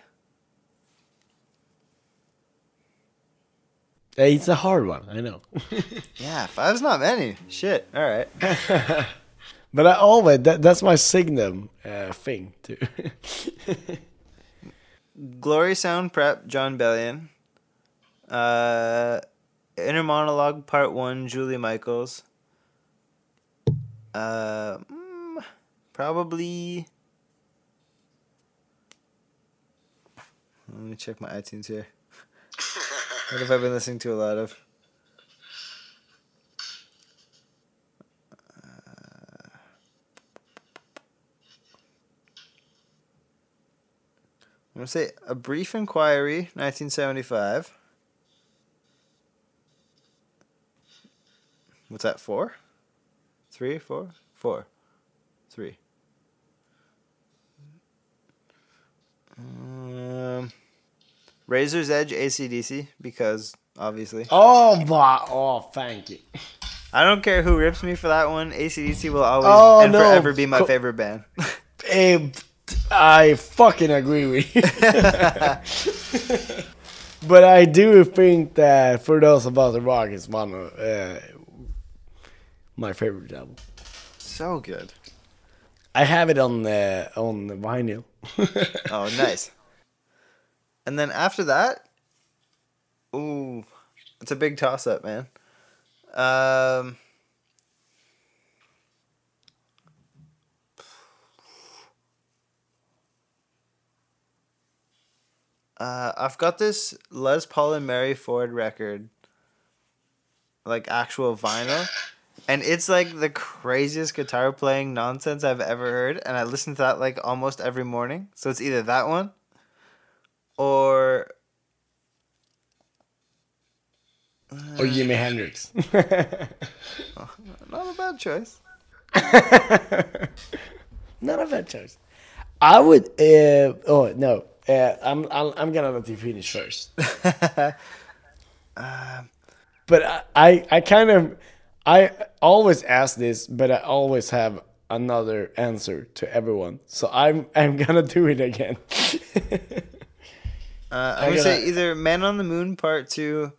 It's a hard one, I know. [LAUGHS] Yeah, five's not many. Shit. All right. [LAUGHS] but I always that, that's my signum uh, thing too. [LAUGHS] Glory Sound Prep, Jon Bellion. Uh, Inner Monologue Part 1, Julia Michaels. Uh, mm, probably. Let me check my iTunes here. [LAUGHS] What have I been listening to a lot of? I'm gonna say a brief inquiry, 1975. What's that? Four, three, four, four, three. Um, Razor's Edge ACDC because obviously Oh, my, oh, thank you. I don't care who rips me for that one. ACDC will always Oh, and no. forever be my Co- favorite band. [LAUGHS] Eh, I fucking agree with you. but I do think that For Those About the Rock is one of uh, my favorite album. so good. I have it on the on the vinyl. [LAUGHS] Oh, nice. And then after that, ooh, it's a big toss up, man. Um, uh, I've got this Les Paul and Mary Ford record, like actual vinyl. And it's like the craziest guitar playing nonsense I've ever heard. And I listen to that like almost every morning. So it's either that one or or Jimi Hendrix. [LAUGHS] not a bad choice. [LAUGHS] Not a bad choice. I would. Uh, oh no. Uh, I'm, I'm I'm gonna let you finish first. [LAUGHS] but I, I I kind of I always ask this, but I always have another answer to everyone. So I'm I'm gonna do it again. [LAUGHS] Uh, I I'm gonna say either Man on the Moon Part Two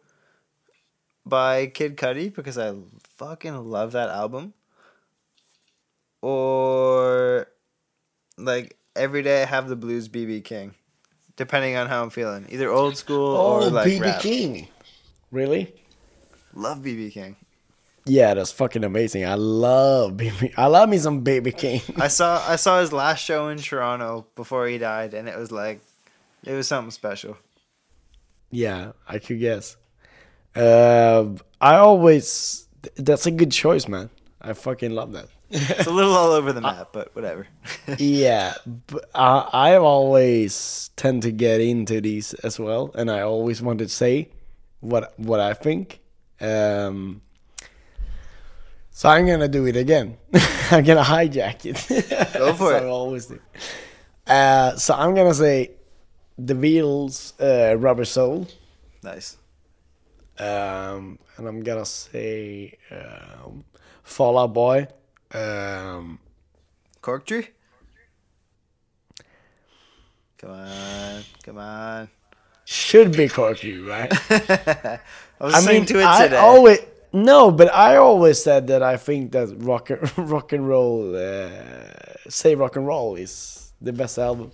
by Kid Cudi because I fucking love that album, or like Every Day I Have the Blues BB King, depending on how I'm feeling. Either old school oh, or like BB rap. King. Really? Love BB King. Yeah, that's fucking amazing. I love BB. I love me some BB King. I saw [LAUGHS] I saw his last show in Toronto before he died, and it was like, it was something special. Yeah, I could guess. Uh, I always that's a good choice, man. I fucking love that. It's a little all over the [LAUGHS] map, but whatever. [LAUGHS] yeah, but I, I always tend to get into these as well, and I always want to say what what I think. Um, so I'm gonna do it again. [LAUGHS] I'm gonna hijack it. Go for it. I always do. Uh, so I'm gonna say the Beatles, uh, "Rubber Soul." nice. Um, and I'm gonna say um, Fall Out Boy. Um, Cork tree. Come on, come on. should be Corky, right? [LAUGHS] I was I listening mean, to it I today. always no, but I always said that I think that rock and, [LAUGHS] rock and roll, uh, say rock and roll is the best album,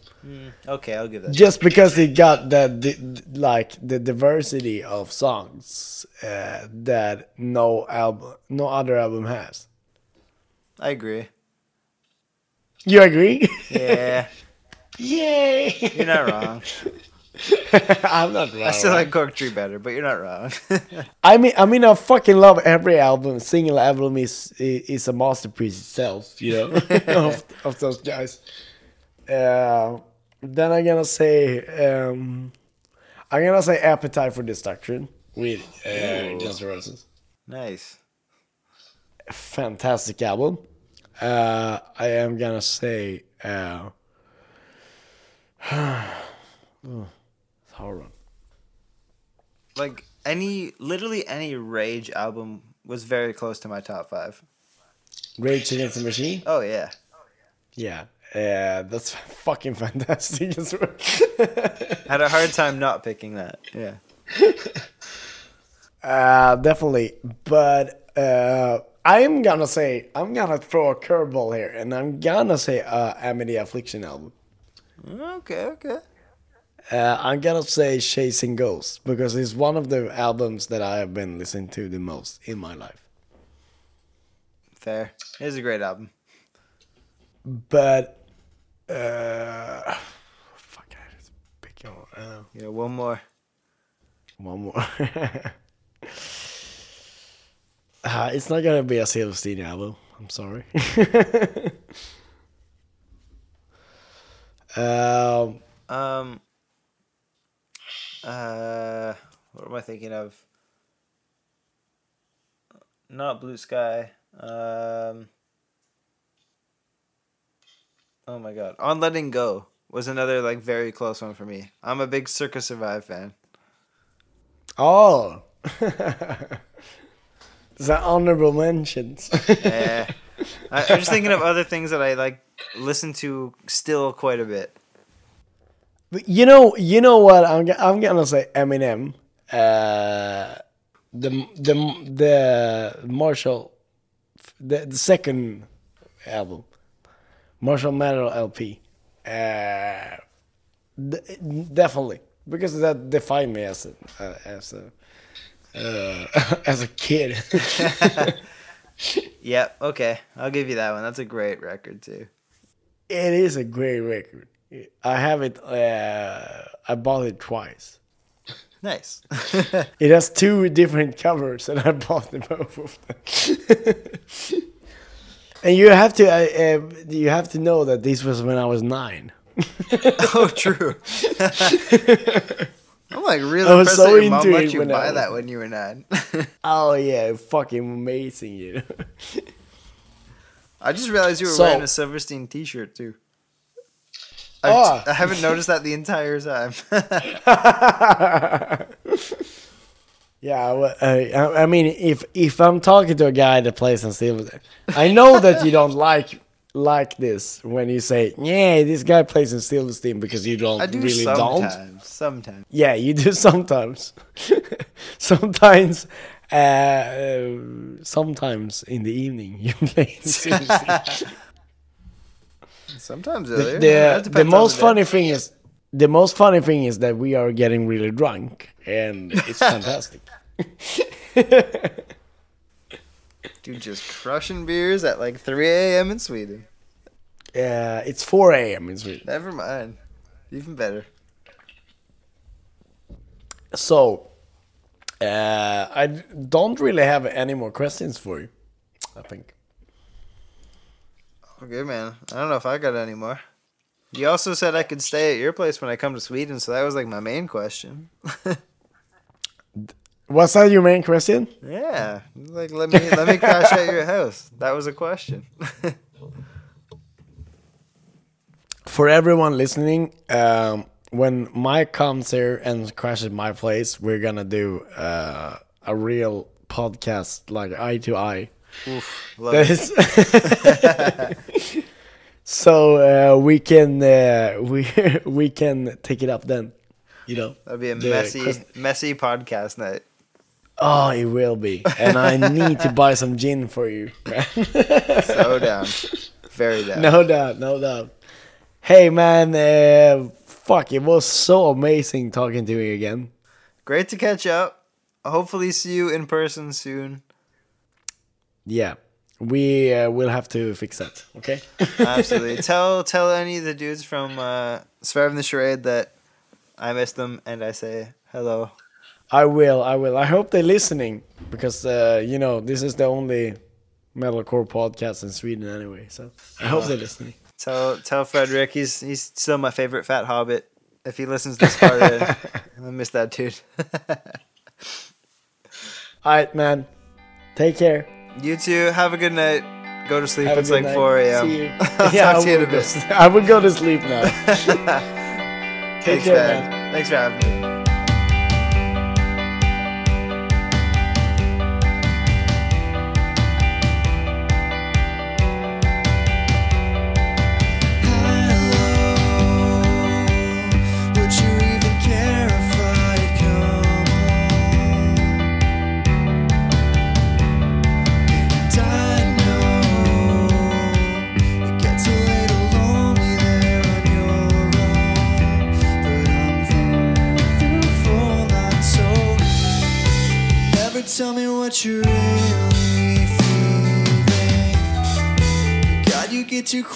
okay, I'll give that. just because it got that the like the diversity of songs uh, that no album, no other album has. I agree. You agree? Yeah, [LAUGHS] Yay! you're not wrong. [LAUGHS] I'm not wrong. I still like Cork Tree better, but you're not wrong. [LAUGHS] I mean, I mean, I fucking love every album. Single album is is a masterpiece itself, you know, of, of those guys. Uh, then I'm gonna say, um, I'm gonna say Appetite for Destruction with uh, Guns N' Roses. nice. Fantastic album. Uh, I am gonna say, uh, [SIGHS] oh, it's a hard one. Like any, literally any Rage album was very close to my top five. Rage Against the Machine. Oh yeah, Yeah, yeah, that's [LAUGHS] fucking fantastic as [LAUGHS] had a hard time not picking that. Yeah. [LAUGHS] uh, definitely, but uh, I'm gonna say I'm gonna throw a curveball here, and I'm gonna say uh, Amity Affliction album. Okay, okay. Uh, I'm gonna say Chasing Ghosts because it's one of the albums that I have been listening to the most in my life. Fair. It is a great album. But uh, fuck, I just pick your, uh, Yeah, one more. one more. [LAUGHS] uh, it's not gonna be a Silverstein album. I'm sorry. [LAUGHS] um, Um, Uh, what am I thinking of? Not Blue Sky. Um. Oh my god. On Letting Go was another like very close one for me. I'm a big Circa Survive fan. Oh. [LAUGHS] the honorable mentions. [LAUGHS] Yeah. I, I'm just thinking of other things that I like listen to still quite a bit. But you know, you know what? I'm I'm gonna say Eminem. Uh, the the the Marshall, the, the second album, Marshall Mathers LP. Uh, d- definitely because that defined me as a uh, as a uh, [LAUGHS] as a kid. [LAUGHS] Yep. Okay. I'll give you that one. That's a great record too. it is a great record. I have it. Uh, I bought it twice. Nice. [LAUGHS] It has two different covers, and I bought them both of them. and you have to, uh, um, you have to know that this was when I was nine. oh, true. I'm like really I was impressed so that your mom into let it you buy was- that when you were nine. [LAUGHS] Oh yeah, fucking amazing, you know. I just realized you were So- wearing a Silverstein T-shirt too. I, Oh. I haven't noticed that the entire time. [LAUGHS] yeah, well, I, I mean, if if I'm talking to a guy that plays on silver, I know that you don't like like this when you say, "Yeah, this guy plays in Silverstein," because you don't I do really don't. sometimes. Sometimes. Yeah, you do [LAUGHS] sometimes. [LAUGHS] sometimes, uh, uh, sometimes in the evening you [LAUGHS] play. in Silverstein. Sometimes. the earlier. the, That the depends on most day. funny thing is the most funny thing is that we are getting really drunk and it's fantastic. Dude, just crushing beers at like 3 a.m. in Sweden. Uh, it's 4 a.m. in Sweden. Never mind. Even better. So, uh, I don't really have any more questions for you. I think. Okay, man. I don't know if I got any more. You also said I could stay at your place when I come to Sweden, so that was like my main question. [LAUGHS] Was that your main question? yeah, like let me let me crash at your house. That was a question. [LAUGHS] For everyone listening, um, when Mike comes here and crashes my place, we're gonna do uh, a real podcast, like eye to eye. Oof, love it. [LAUGHS] So uh, we can uh, we [LAUGHS] we can take it up then. You know. That'd be a messy Christ- messy podcast night. Oh, it will be, and I need to buy some gin for you. [LAUGHS] So down, very down. no doubt, no doubt. Hey man, uh, fuck! It was so amazing talking to you again. Great to catch up. Hopefully, see you in person soon. Yeah, we uh, will have to fix that. Okay. [LAUGHS] Absolutely. tell tell any of the dudes from uh, Surviving the Charade that I miss them and I say hello. I will. I will. I hope they're listening because uh, you know this is the only metalcore podcast in Sweden anyway. So I hope they're listening. [LAUGHS] Tell tell Frederick he's he's still my favorite fat hobbit. If he listens this far in, [LAUGHS] I miss that dude. [LAUGHS] All right, man. Take care. you too. Have a good night. Go to sleep. Have it's like night. 4 a.m. See you. I'll yeah, talk to you in a bit. I will go to sleep now. Take Thanks, care, man. man. Thanks for having me.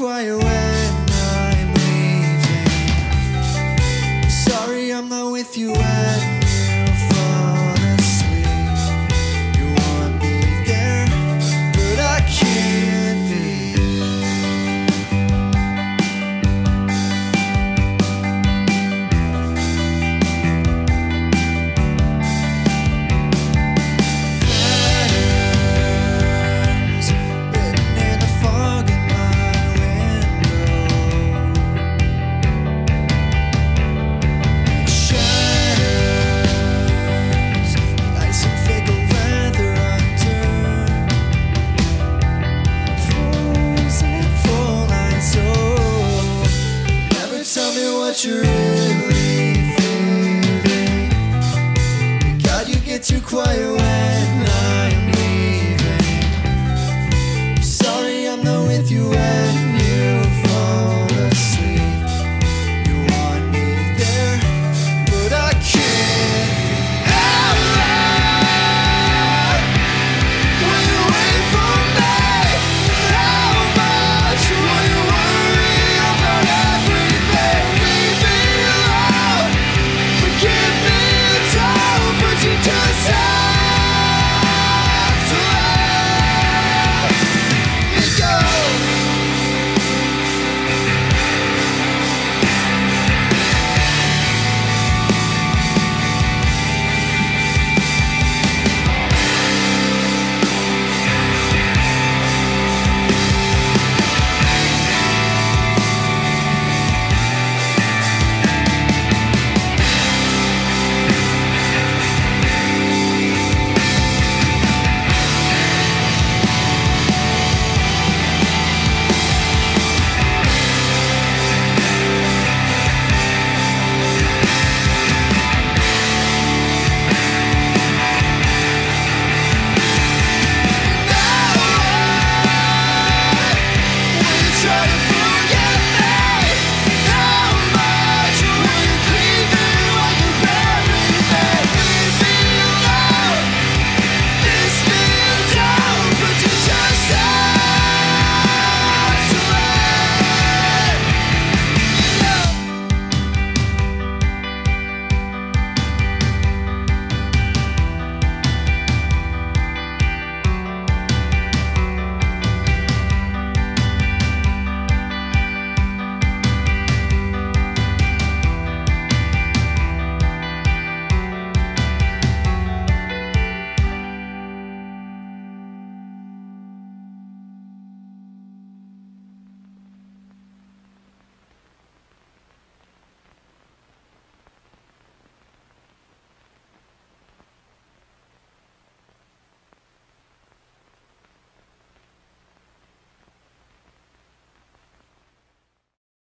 You